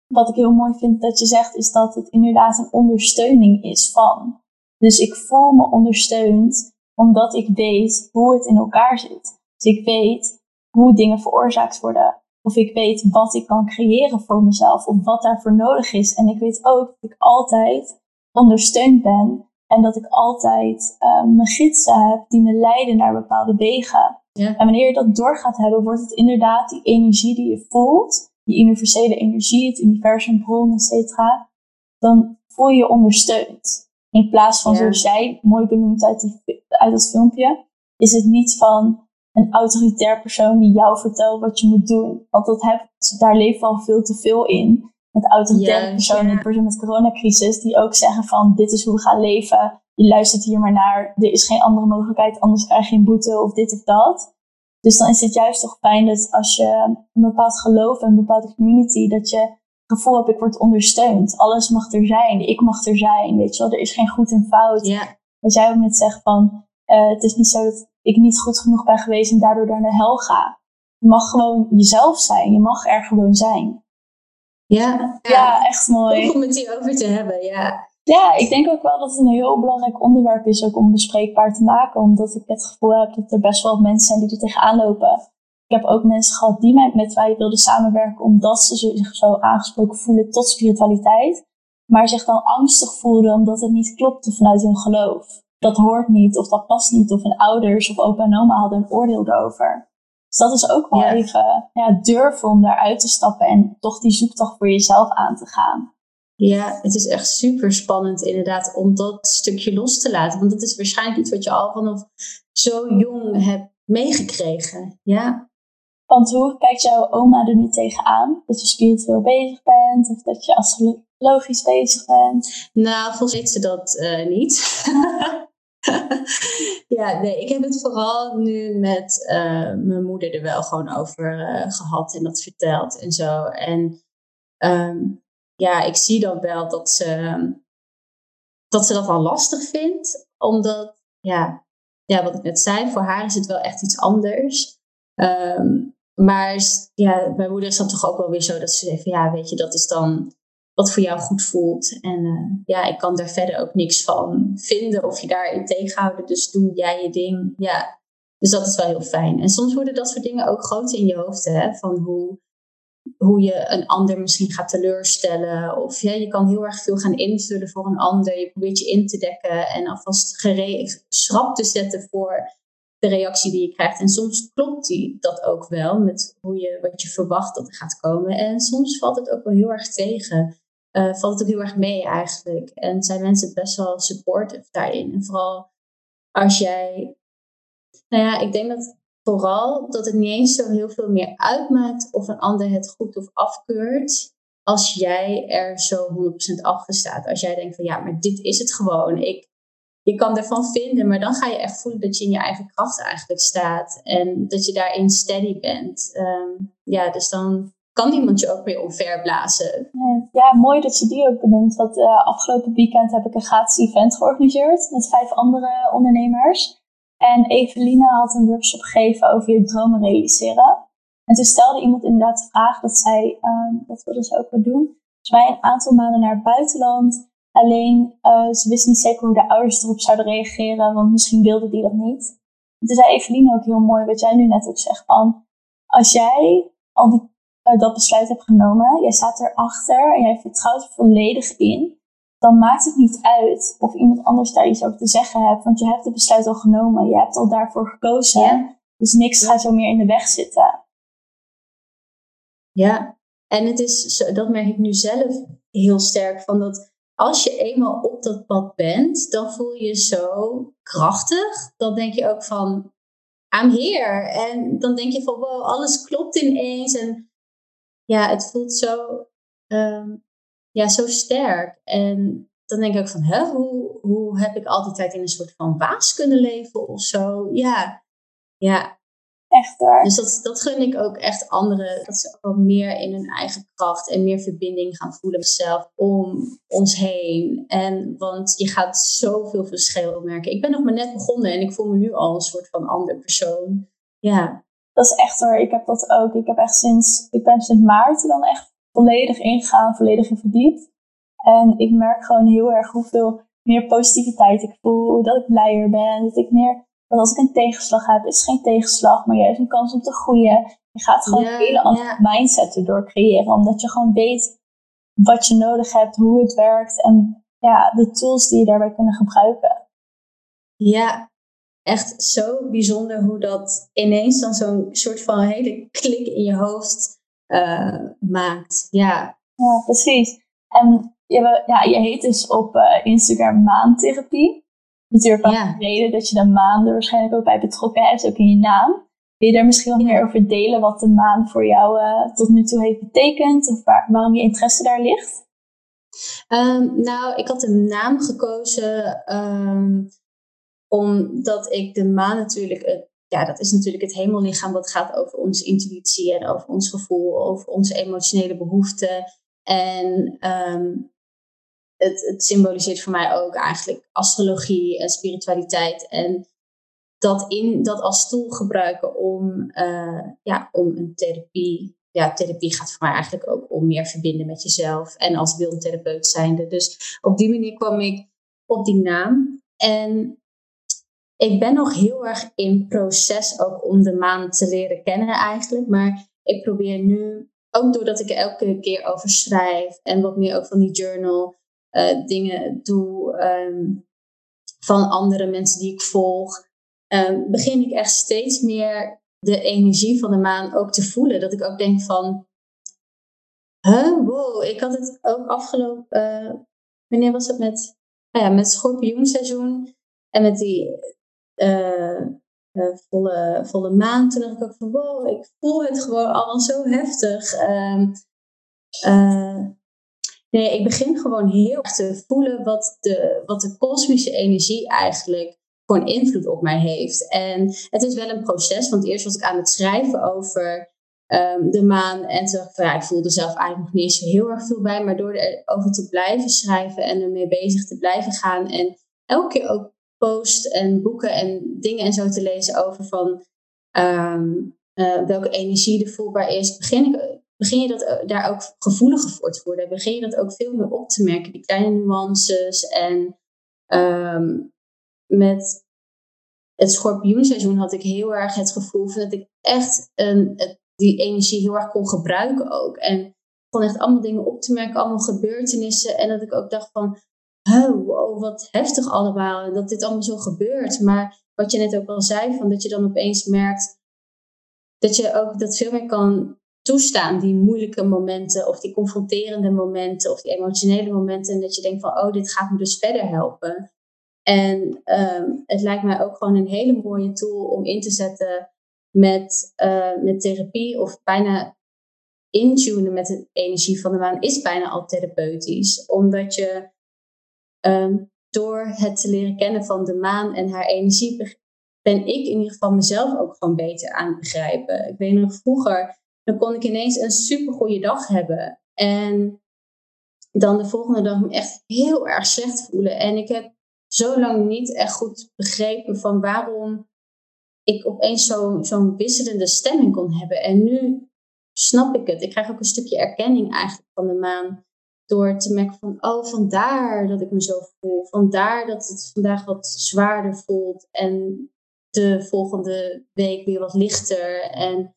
wat ik heel mooi vind dat je zegt, is dat het inderdaad een ondersteuning is van. Dus ik voel me ondersteund omdat ik weet hoe het in elkaar zit. Dus ik weet hoe dingen veroorzaakt worden. Of ik weet wat ik kan creëren voor mezelf. Of wat daarvoor nodig is. En ik weet ook dat ik altijd ondersteund ben en dat ik altijd uh, mijn gidsen heb die me leiden naar bepaalde wegen. Ja. En wanneer je dat door gaat hebben, wordt het inderdaad die energie die je voelt, die universele energie, het universum, bron, et cetera, dan voel je je ondersteund. In plaats van, zoals jij mooi benoemd uit, die, uit dat filmpje, is het niet van een autoritair persoon die jou vertelt wat je moet doen. Want dat heb, daar leeft al veel te veel in met autoritaire personen, ja. persoon met coronacrisis, die ook zeggen van dit is hoe we gaan leven. Je luistert hier maar naar, er is geen andere mogelijkheid, anders krijg je een boete of dit of dat. Dus dan is het juist toch fijn dat als je een bepaald geloof en een bepaalde community, dat je het gevoel hebt, ik word ondersteund. Alles mag er zijn, ik mag er zijn, weet je wel. Er is geen goed en fout. Ja. Wat jij ook net zegt van, uh, het is niet zo dat ik niet goed genoeg ben geweest en daardoor naar de hel ga. Je mag gewoon jezelf zijn, je mag er gewoon zijn. Ja, ja, echt mooi. Om het hierover te hebben, ja. Ja, ik denk ook wel dat het een heel belangrijk onderwerp is ook om bespreekbaar te maken. Omdat ik het gevoel heb dat er best wel mensen zijn die er tegenaan lopen. ik heb ook mensen gehad die mij, met mij wilden samenwerken omdat ze zich zo aangesproken voelen tot spiritualiteit. Maar zich dan angstig voelden omdat het niet klopte vanuit hun geloof. Dat hoort niet of dat past niet of hun ouders of opa en oma hadden een oordeel erover. Dus dat is ook wel even ja, durven om daaruit te stappen en toch die zoektocht voor jezelf aan te gaan. Ja, het is echt super spannend inderdaad om dat stukje los te laten. Want dat is waarschijnlijk iets wat je al vanaf zo jong hebt meegekregen. Ja. Want hoe kijkt jouw oma er nu tegenaan? Dat je spiritueel bezig bent of dat je astrologisch bezig bent? Nou, volgens weet ze dat uh, niet. ja, nee, ik heb het vooral nu met uh, mijn moeder er wel gewoon over uh, gehad en dat verteld en zo. En um, ja, ik zie dan wel dat ze, dat ze dat wel lastig vindt. Omdat, ja, ja, wat ik net zei, voor haar is het wel echt iets anders. Um, maar ja, mijn moeder is dan toch ook wel weer zo dat ze zegt ja, weet je, dat is dan wat voor jou goed voelt. En uh, ja, ik kan daar verder ook niks van vinden of je daarin tegenhouden. Dus doe jij je ding. Ja, dus dat is wel heel fijn. En soms worden dat soort dingen ook groot in je hoofd. Hè? Van hoe, hoe je een ander misschien gaat teleurstellen. Of ja, je kan heel erg veel gaan invullen voor een ander. Je probeert je in te dekken en alvast schrap te zetten voor de reactie die je krijgt. En soms klopt die dat ook wel met hoe je, wat je verwacht dat er gaat komen. En soms valt het ook wel heel erg tegen. Uh, valt het ook heel erg mee eigenlijk. En zijn mensen best wel supportive daarin. En vooral als jij. Nou ja, ik denk dat vooral dat het niet eens zo heel veel meer uitmaakt of een ander het goed of afkeurt. Als jij er zo 100% achter staat. Als jij denkt van ja, maar dit is het gewoon. Ik, je kan ervan vinden, maar dan ga je echt voelen dat je in je eigen kracht eigenlijk staat. En dat je daarin steady bent. Ehm, ja, dus dan kan niemand je ook weer omverblazen. Ja, mooi dat je die ook benoemt. Want uh, afgelopen weekend heb ik een gratis event georganiseerd met vijf andere ondernemers. En Eveline had een workshop gegeven over je dromen realiseren. En toen stelde iemand inderdaad de vraag dat zij, um, dat wilde ze ook wel doen. Dus wij een aantal maanden naar het buitenland. Alleen uh, ze wist niet zeker hoe de ouders erop zouden reageren, want misschien wilden die dat niet. En toen zei Eveline ook heel mooi, wat jij nu net ook zegt, van als jij al die, uh, dat besluit hebt genomen, jij staat erachter en jij vertrouwt er volledig in, dan maakt het niet uit of iemand anders daar iets over te zeggen heeft. Want je hebt het besluit al genomen. Je hebt al daarvoor gekozen. Dus niks gaat zo meer in de weg zitten. Ja, en het is, dat merk ik nu zelf heel sterk. Van dat als je eenmaal op dat pad bent, dan voel je je zo krachtig. Dan denk je ook van, I'm here. En dan denk je van, wow, alles klopt ineens. En ja, het voelt zo ehm, ja, zo sterk. En dan denk ik ook van, hè, hoe, hoe heb ik al die tijd in een soort van waas kunnen leven of zo? Ja, ja. Echt waar. Dus dat, dat gun ik ook echt anderen. Dat ze ook meer in hun eigen kracht en meer verbinding gaan voelen met zichzelf om ons heen. En, want je gaat zoveel verschil merken. Ik ben nog maar net begonnen en ik voel me nu al een soort van ander persoon. Ja. Dat is echt hoor. Ik heb dat ook. Ik heb echt sinds, ik ben sinds maart dan echt volledig ingegaan, volledig in verdiept. En ik merk gewoon heel erg hoeveel meer positiviteit ik voel, dat ik blijer ben, dat ik meer, dat als ik een tegenslag heb, is het geen tegenslag, maar juist een kans om te groeien. Je gaat gewoon een hele andere mindset erdoor creëren, omdat je gewoon weet wat je nodig hebt, hoe het werkt en ja, de tools die je daarbij kunnen gebruiken. Ja, echt zo bijzonder hoe dat ineens dan zo'n soort van hele klik in je hoofd uh, maakt. Ja. ja, precies. En je, ja, je heet dus op uh, Instagram maantherapie. Natuurlijk ook ja. de reden dat je de maan er waarschijnlijk ook bij betrokken hebt, ook in je naam. Wil je daar misschien wat meer over delen wat de maan voor jou uh, tot nu toe heeft betekend? Of waar, waarom je interesse daar ligt? Um, nou, ik had een naam gekozen um, omdat ik de maan natuurlijk ja, dat is natuurlijk het hemellichaam wat gaat over onze intuïtie en over ons gevoel, over onze emotionele behoeften. En ehm, het, het, symboliseert voor mij ook eigenlijk astrologie en spiritualiteit. En dat, in, dat als tool gebruiken om, uh, ja, om een therapie. Ja, therapie gaat voor mij eigenlijk ook om meer verbinden met jezelf. En als beeldtherapeut zijnde. Dus op die manier kwam ik op die naam. En ik ben nog heel erg in proces ook om de maan te leren kennen eigenlijk. Maar ik probeer nu, ook doordat ik er elke keer over schrijf en wat meer ook van die journal uh, dingen doe um, van andere mensen die ik volg, um, begin ik echt steeds meer de energie van de maan ook te voelen. Dat ik ook denk van, huh, wow, ik had het ook afgelopen, uh, wanneer was het met, nou ja, met schorpioenseizoen en met die uh, uh, volle, volle maan. Toen dacht ik ook van wow, ik voel het gewoon allemaal zo heftig. Um, uh, nee, ik begin gewoon heel erg te voelen wat de, wat de kosmische energie eigenlijk voor een invloed op mij heeft. En het is wel een proces, want eerst was ik aan het schrijven over um, de maan. En toen dacht ik van ja, ik voelde zelf eigenlijk nog niet zo heel erg veel bij. Maar door erover te blijven schrijven en ermee bezig te blijven gaan. En elke keer ook post en boeken en dingen en zo te lezen over van um, uh, welke energie er voelbaar is, begin, ik, begin je dat, uh, daar ook gevoeliger voor te worden. Begin je dat ook veel meer op te merken, die kleine nuances. En um, met het schorpioenseizoen had ik heel erg het gevoel van dat ik echt een, die energie heel erg kon gebruiken ook. En gewoon echt allemaal dingen op te merken, allemaal gebeurtenissen. En dat ik ook dacht van, oh, wat heftig allemaal. Dat dit allemaal zo gebeurt. Maar wat je net ook al zei, van dat je dan opeens merkt dat je ook dat veel meer kan toestaan, die moeilijke momenten of die confronterende momenten of die emotionele momenten. En dat je denkt van, oh, dit gaat me dus verder helpen. En um, het lijkt mij ook gewoon een hele mooie tool om in te zetten met, uh, met therapie of bijna intunen met de energie van de maan is bijna al therapeutisch. Omdat je Um, door het te leren kennen van de maan en haar energie ben ik in ieder geval mezelf ook gewoon beter aan het begrijpen. Ik weet nog vroeger, dan kon ik ineens een super goede dag hebben. En dan de volgende dag me echt heel erg slecht voelen. En ik heb zo lang niet echt goed begrepen van waarom ik opeens zo'n zo wisselende stemming kon hebben. En nu snap ik het. Ik krijg ook een stukje erkenning eigenlijk van de maan. Door te merken van, oh, vandaar dat ik me zo voel. Vandaar dat het vandaag wat zwaarder voelt. En de volgende week weer wat lichter. En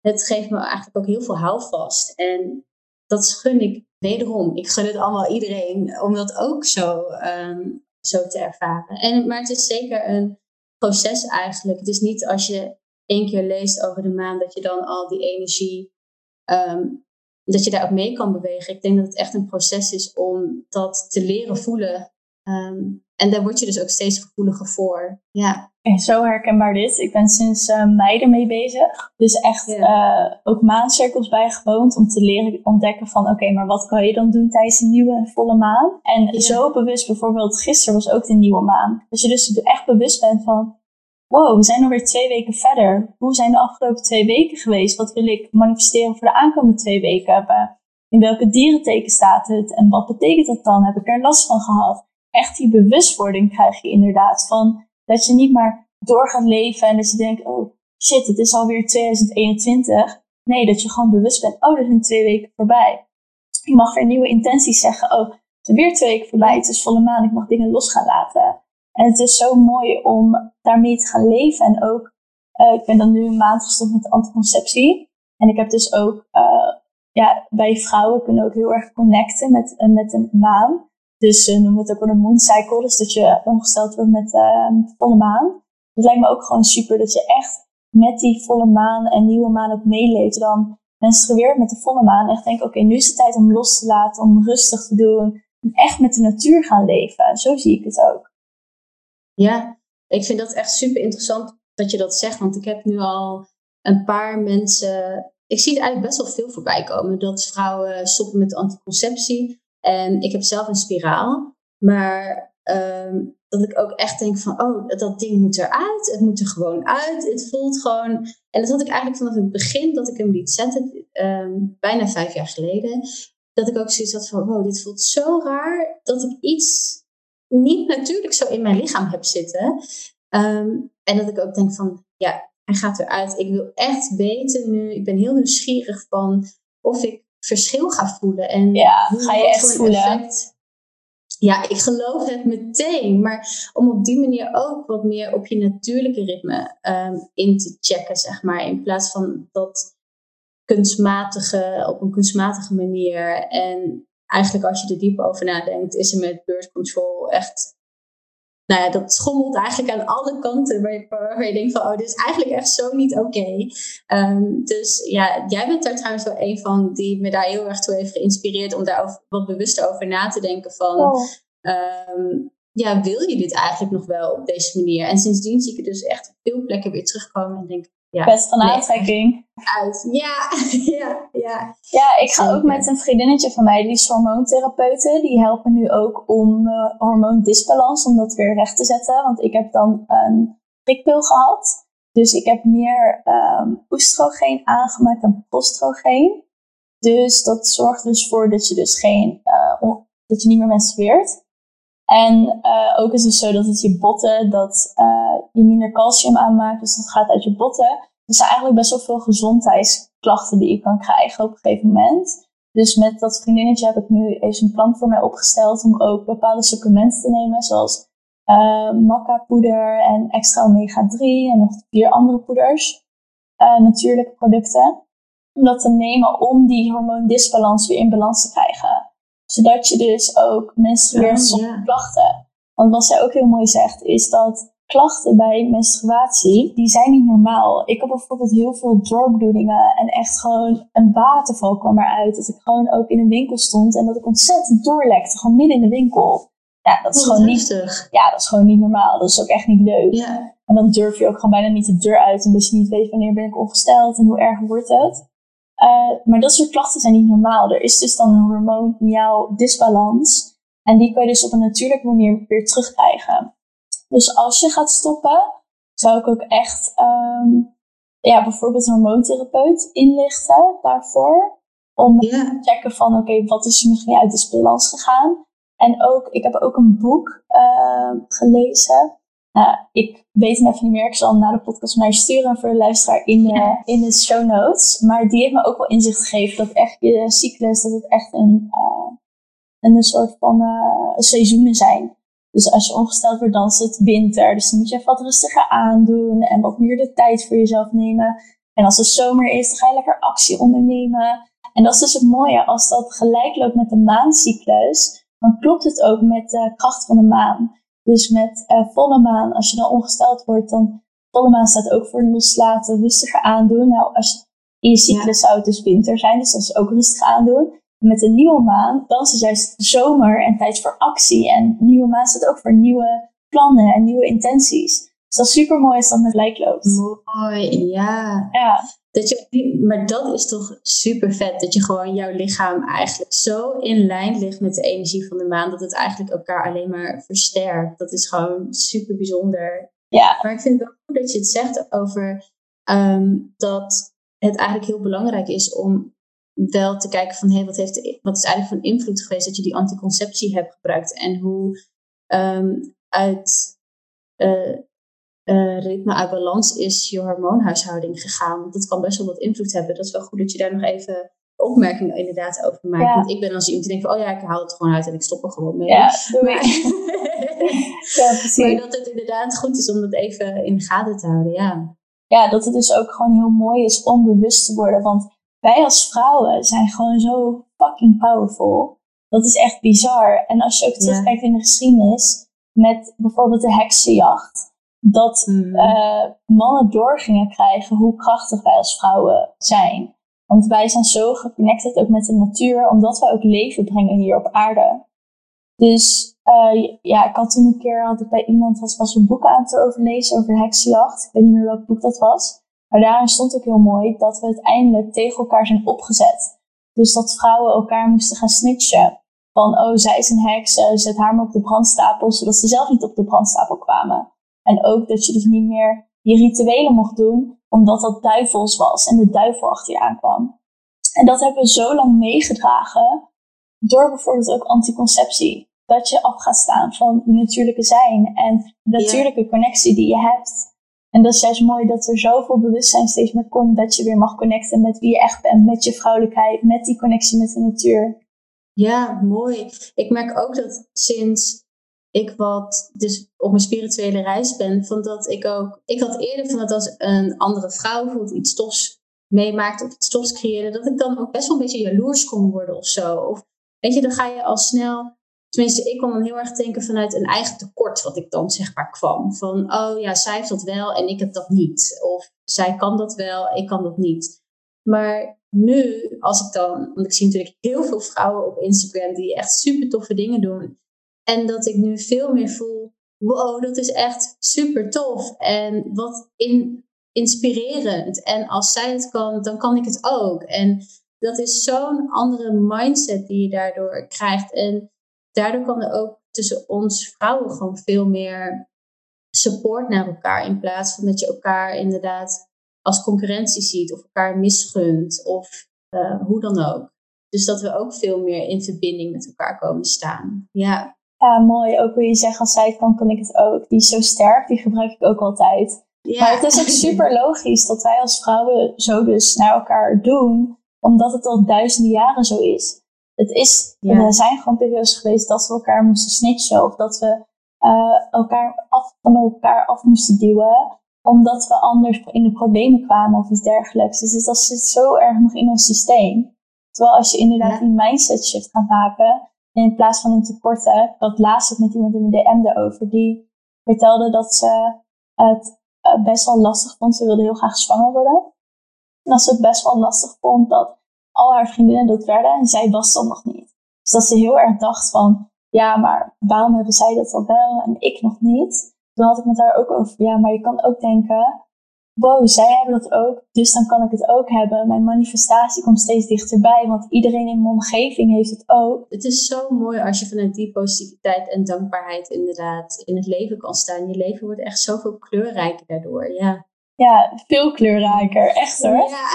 het geeft me eigenlijk ook heel veel houvast. En dat gun ik wederom. Ik gun het allemaal iedereen om dat ook zo, um, zo te ervaren. En, maar het is zeker een proces eigenlijk. Het is niet als je één keer leest over de maan dat je dan al die energie um, dat je daar ook mee kan bewegen. Ik denk dat het echt een proces is om dat te leren voelen. Um, en daar word je dus ook steeds gevoeliger voor. Ja. En zo herkenbaar dit. Ik ben sinds uh, mei ermee bezig. Dus echt ja. uh, ook maancirkels bijgewoond om te leren ontdekken van oké, maar wat kan je dan doen tijdens de nieuwe volle maan? En ja. zo bewust, bijvoorbeeld gisteren was ook de nieuwe maan. Dat je dus echt bewust bent van wow, we zijn alweer twee weken verder. Hoe zijn de afgelopen twee weken geweest? Wat wil ik manifesteren voor de aankomende twee weken? In welke dierenteken staat het? En wat betekent dat dan? Heb ik er last van gehad? Echt die bewustwording krijg je inderdaad. Van dat je niet maar door gaat leven en dat je denkt, oh shit, het is alweer 2021. Nee, dat je gewoon bewust bent, oh, er zijn twee weken voorbij. Je mag weer nieuwe intenties zeggen, oh, er zijn weer twee weken voorbij, het is volle maan, ik mag dingen los gaan laten. En het is zo mooi om daarmee te gaan leven. En ook, uh, ik ben dan nu een maand gestopt met anticonceptie. En ik heb dus ook, uh, ja, bij vrouwen kunnen ook heel erg connecten met, uh, met de maan. Dus ze noemen het ook wel een moon cycle. Dus dat je ongesteld wordt met de volle maan. Dat lijkt me ook gewoon super dat je echt met die volle maan en nieuwe maan ook meeleeft. Dan menstrueert met de volle maan. Echt denk, oké, nu is het tijd om los te laten, om rustig te doen. En echt met de natuur gaan leven. Zo zie ik het ook. Ja, ik vind dat echt super interessant dat je dat zegt. Want ik heb nu al een paar mensen. Ik zie het eigenlijk best wel veel voorbij komen. Dat vrouwen stoppen met anticonceptie. En ik heb zelf een spiraal. Maar um, dat ik ook echt denk van, oh, dat ding moet eruit. Het moet er gewoon uit. Het voelt gewoon... En dat had ik eigenlijk vanaf het begin dat ik hem liet zetten, um, bijna vijf jaar geleden. Dat ik ook zoiets had van, wow, dit voelt zo raar. Dat ik iets niet natuurlijk zo in mijn lichaam heb zitten. Um, en dat ik ook denk van, ja, hij gaat eruit. Ik wil echt weten nu, ik ben heel nieuwsgierig van of ik verschil ga voelen. En ja, ga je echt voelen? Effect, ja, ik geloof het meteen. Maar om op die manier ook wat meer op je natuurlijke ritme ehm, in te checken, zeg maar. In plaats van dat kunstmatige, op een kunstmatige manier. En eigenlijk als je er diep over nadenkt, is er met birth control echt nou ja, dat schommelt eigenlijk aan alle kanten waar je, waar je denkt van, oh, dit is eigenlijk echt zo niet oké. Ehm, dus ja, jij bent daar trouwens wel een van die me daar heel erg toe heeft geïnspireerd om daar wat bewuster over na te denken van, oh. ehm, ja, wil je dit eigenlijk nog wel op deze manier? En sindsdien zie ik het dus echt op veel plekken weer terugkomen en denk, ja, Best van aantrekking. Uit. Ja, ja, ja. Ja, ik ga ook met een vriendinnetje van mij, die is hormoontherapeuten. Die helpen nu ook om uh, hormoondisbalans, om dat weer recht te zetten. Want ik heb dan een prikpil gehad. Dus ik heb meer um, oestrogeen aangemaakt dan prostrogeen. Dus dat zorgt dus voor dat je dus geen, uh, dat je niet meer menstrueert. En uh, ook is het zo dat het je botten, dat je minder calcium aanmaakt, dus dat gaat uit je botten. Er zijn eigenlijk best wel veel gezondheidsklachten die je kan krijgen op een gegeven moment. Dus met dat vriendinnetje heb ik nu eens een plan voor mij opgesteld om ook bepaalde supplementen te nemen, zoals uh, maca poeder en extra omega 3 en nog vier andere poeders, uh, natuurlijke producten. Om dat te nemen om die hormoondisbalans weer in balans te krijgen zodat je dus ook menstrueert zonder klachten. Want wat zij ook heel mooi zegt, is dat klachten bij menstruatie, die zijn niet normaal. Ik heb bijvoorbeeld heel veel doorbloedingen en echt gewoon een waterval kwam eruit. Dat ik gewoon ook in een winkel stond en dat ik ontzettend doorlekte, gewoon midden in de winkel. Ja, dat is gewoon niet. Ja, dat is gewoon niet normaal. Dat is ook echt niet leuk. Ja. En dan durf je ook gewoon bijna niet de deur uit, omdat je niet weet wanneer ben ik ongesteld en hoe erg wordt het. Uh, maar dat soort klachten zijn niet normaal. Er is dus dan een hormoniaal disbalans. En die kan je dus op een natuurlijke manier weer terugkrijgen. Dus als je gaat stoppen, zou ik ook echt um, ja, bijvoorbeeld een hormoontherapeut inlichten daarvoor. Om te checken van oké, wat is er misschien uit disbalans gegaan. En ook, ik heb ook een boek uh, gelezen. Nou, ik weet hem even niet meer. Ik zal na de podcast naar je sturen voor de luisteraar in de, in de show notes. Maar die heeft me ook wel inzicht gegeven dat echt je cyclus, dat het echt een, uh, een soort van uh, seizoenen zijn. Dus als je ongesteld wordt, dan is het winter. Dus dan moet je even wat rustiger aandoen en wat meer de tijd voor jezelf nemen. En als het zomer is, dan ga je lekker actie ondernemen. En dat is dus het mooie, als dat gelijk loopt met de maancyclus, dan klopt het ook met de kracht van de maan. Dus met uh, volle maan, als je dan ongesteld wordt, dan volle maan staat ook voor loslaten, rustiger aandoen. Nou, als in je cyclus zou het dus winter zijn, dus dat is ook rustig aandoen. Met een nieuwe maan, dan is het juist zomer en tijd voor actie. En nieuwe maan staat ook voor nieuwe plannen en nieuwe intenties. Dus dat is super mooi als dat met lijk loopt. Mooi, ja. ja. Dat je, maar dat is toch super vet. Dat je gewoon jouw lichaam eigenlijk zo in lijn ligt met de energie van de maan. Dat het eigenlijk elkaar alleen maar versterkt. Dat is gewoon super bijzonder. Ja. Maar ik vind het wel goed dat je het zegt over ehm, dat het eigenlijk heel belangrijk is om wel te kijken van hé, hey, wat, heeft, wat is eigenlijk van invloed geweest dat je die anticonceptie hebt gebruikt. En hoe um, uit uh, uh, ritme uit balans is je hormoonhuishouding gegaan. Want dat kan best wel wat invloed hebben. Dat is wel goed dat je daar nog even opmerkingen inderdaad over maakt. Want ik ben als iemand die denkt van, oh ja, ik haal het gewoon uit en ik stop er gewoon mee. Ja, doe maar, ja, precies. Maar dat het inderdaad goed is om dat even in de gaten te houden, ja. Ja, dat het dus ook gewoon heel mooi is om bewust te worden. Want wij als vrouwen zijn gewoon zo fucking powerful. Dat is echt bizar. En als je ook terugkijkt in de geschiedenis met bijvoorbeeld de heksenjacht dat mm. uh, mannen doorgingen krijgen hoe krachtig wij als vrouwen zijn. Want wij zijn zo geconnected ook met de natuur, omdat wij ook leven brengen hier op aarde. Dus uh, ja, ik had toen een keer had ik bij iemand was, was een boek aan het overlezen over heksenjacht. Ik weet niet meer welk boek dat was. Maar daarin stond ook heel mooi dat we uiteindelijk tegen elkaar zijn opgezet. Dus dat vrouwen elkaar moesten gaan snitchen. Van, oh, zij is een heks, zet haar maar op de brandstapel, zodat ze zelf niet op de brandstapel kwamen. En ook dat je dus niet meer je rituelen mocht doen, omdat dat duivels was en de duivel achter je aankwam. En dat hebben we zo lang meegedragen, door bijvoorbeeld ook anticonceptie. Dat je af gaat staan van je natuurlijke zijn en de natuurlijke connectie die je hebt. En dat is juist mooi dat er zoveel bewustzijn steeds meer komt dat je weer mag connecten met wie je echt bent, met je vrouwelijkheid, met die connectie met de natuur. Ja, mooi. Ik merk ook dat sinds ik wat dus op mijn spirituele reis ben, van dat ik ook. Ik had eerder van dat als een andere vrouw iets stofs meemaakt of iets stofs creëerde, dat ik dan ook best wel een beetje jaloers kon worden of zo. Of weet je, dan ga je al snel. Tenminste, ik kon dan heel erg denken vanuit een eigen tekort wat ik dan zeg maar kwam. Van, oh ja, zij heeft dat wel en ik heb dat niet. Of zij kan dat wel, ik kan dat niet. Maar nu, als ik dan, want ik zie natuurlijk heel veel vrouwen op Instagram die echt super toffe dingen doen. En dat ik nu veel meer voel, wow, dat is echt super tof. En wat in, inspirerend. En als zij het kan, dan kan ik het ook. En dat is zo'n andere mindset die je daardoor krijgt. En daardoor kan er ook tussen ons vrouwen gewoon veel meer support naar elkaar. In plaats van dat je elkaar inderdaad als concurrentie ziet of elkaar misgunt of uh, hoe dan ook. Dus dat we ook veel meer in verbinding met elkaar komen staan. Ja. Ja, mooi. Ook hoe je zegt, als zij het kan, kan ik het ook. Die is zo sterk, die gebruik ik ook altijd. Ja. Maar het is ook super logisch dat wij als vrouwen zo dus naar elkaar doen, omdat het al duizenden jaren zo is. Het is, Er zijn gewoon periodes geweest dat we elkaar moesten snitchen of dat we uh, elkaar af, van elkaar af moesten duwen omdat we anders in de problemen kwamen of iets dergelijks. Dus dat zit zo erg nog in ons systeem. Terwijl als je inderdaad die mindset shift gaat maken, in plaats van in tekorten, ik had laatst ook met iemand in mijn DM erover, die vertelde dat ze het eh, best wel lastig vond. Ze wilde heel graag zwanger worden. En dat ze het best wel lastig vond dat al haar vriendinnen dat werden en zij was dat nog niet. Dus dat ze heel erg dacht van, ja, maar waarom hebben zij dat al wel en ik nog niet? toen had ik met haar ook over, ja, maar je kan ook denken, wow, zij hebben dat ook, dus dan kan ik het ook hebben. Mijn manifestatie komt steeds dichterbij, want iedereen in mijn omgeving heeft het ook. Het is zo mooi als je vanuit die positiviteit en dankbaarheid inderdaad in het leven kan staan. Je leven wordt echt zoveel kleurrijker daardoor, ja. Ja, veel kleurrijker, echt hoor. Ja.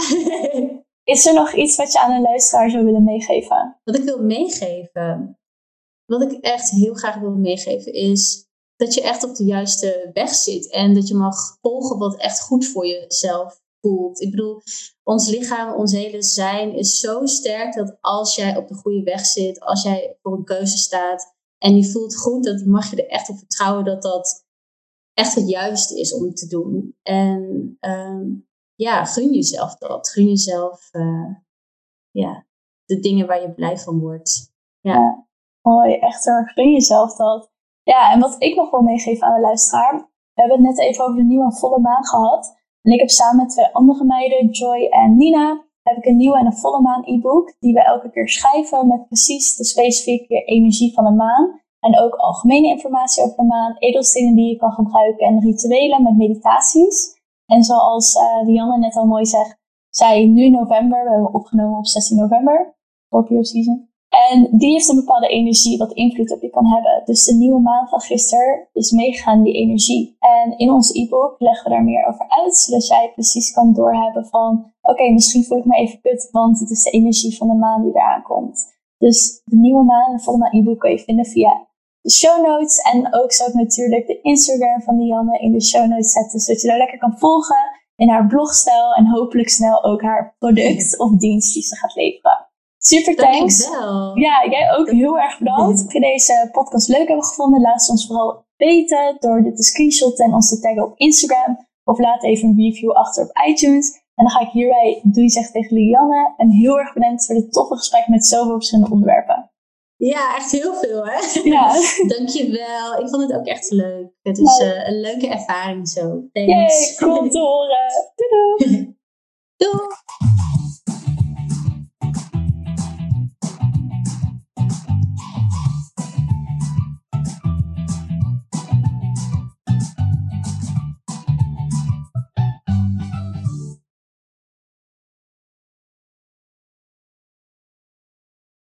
Is er nog iets wat je aan een luisteraar zou willen meegeven? Wat ik wil meegeven? Wat ik echt heel graag wil meegeven is dat je echt op de juiste weg zit en dat je mag volgen wat echt goed voor jezelf voelt. Ik bedoel, ons lichaam, ons hele zijn is zo sterk dat als jij op de goede weg zit, als jij voor een keuze staat en je voelt goed, dan mag je er echt op vertrouwen dat dat echt het juiste is om te doen. En ehm, ja, gun jezelf dat. Gun jezelf uh, ja, de dingen waar je blij van wordt. Ja, mooi. Echt hoor, gun jezelf dat. Ja, en wat ik nog wil meegeven aan de luisteraar. We hebben het net even over de nieuwe volle maan gehad. En ik heb samen met twee andere meiden, Joy en Nina, heb ik een nieuwe en een volle maan e-book. Die we elke keer schrijven met precies de specifieke energie van de maan. En ook algemene informatie over de maan, edelstenen die je kan gebruiken en rituelen met meditaties. En zoals uh, Dianne net al mooi zegt, zij nu november, we hebben opgenomen op 16 november, Scorpio season. En die heeft een bepaalde energie wat invloed op je kan hebben. Dus de nieuwe maan van gisteren is meegegaan die energie. En in ons e-book leggen we daar meer over uit, zodat jij precies kan doorhebben van, oké, misschien voel ik me even kut, want het is de energie van de maan die eraan komt. Dus de nieuwe maan en e-book kan je vinden via de show notes. En ook zou ik natuurlijk de Instagram van Dianne in de show notes zetten, zodat je daar lekker kan volgen in haar blogstijl en hopelijk snel ook haar product of dienst die ze gaat leveren. Super thanks. Ja, jij ook heel erg bedankt. Of je deze podcast leuk hebben gevonden, laat ons vooral weten door dit te screenshotten en ons te taggen op Instagram. Of laat even een review achter op iTunes. En dan ga ik hierbij doei zeggen tegen Lianne. En heel erg bedankt voor dit toffe gesprek met zoveel verschillende onderwerpen. Ja, echt heel veel hè. Ja. Dankjewel. Ik vond het ook echt leuk. Het is uh, een leuke ervaring zo. Thanks. Yay, cool te horen. Doei doei. doei.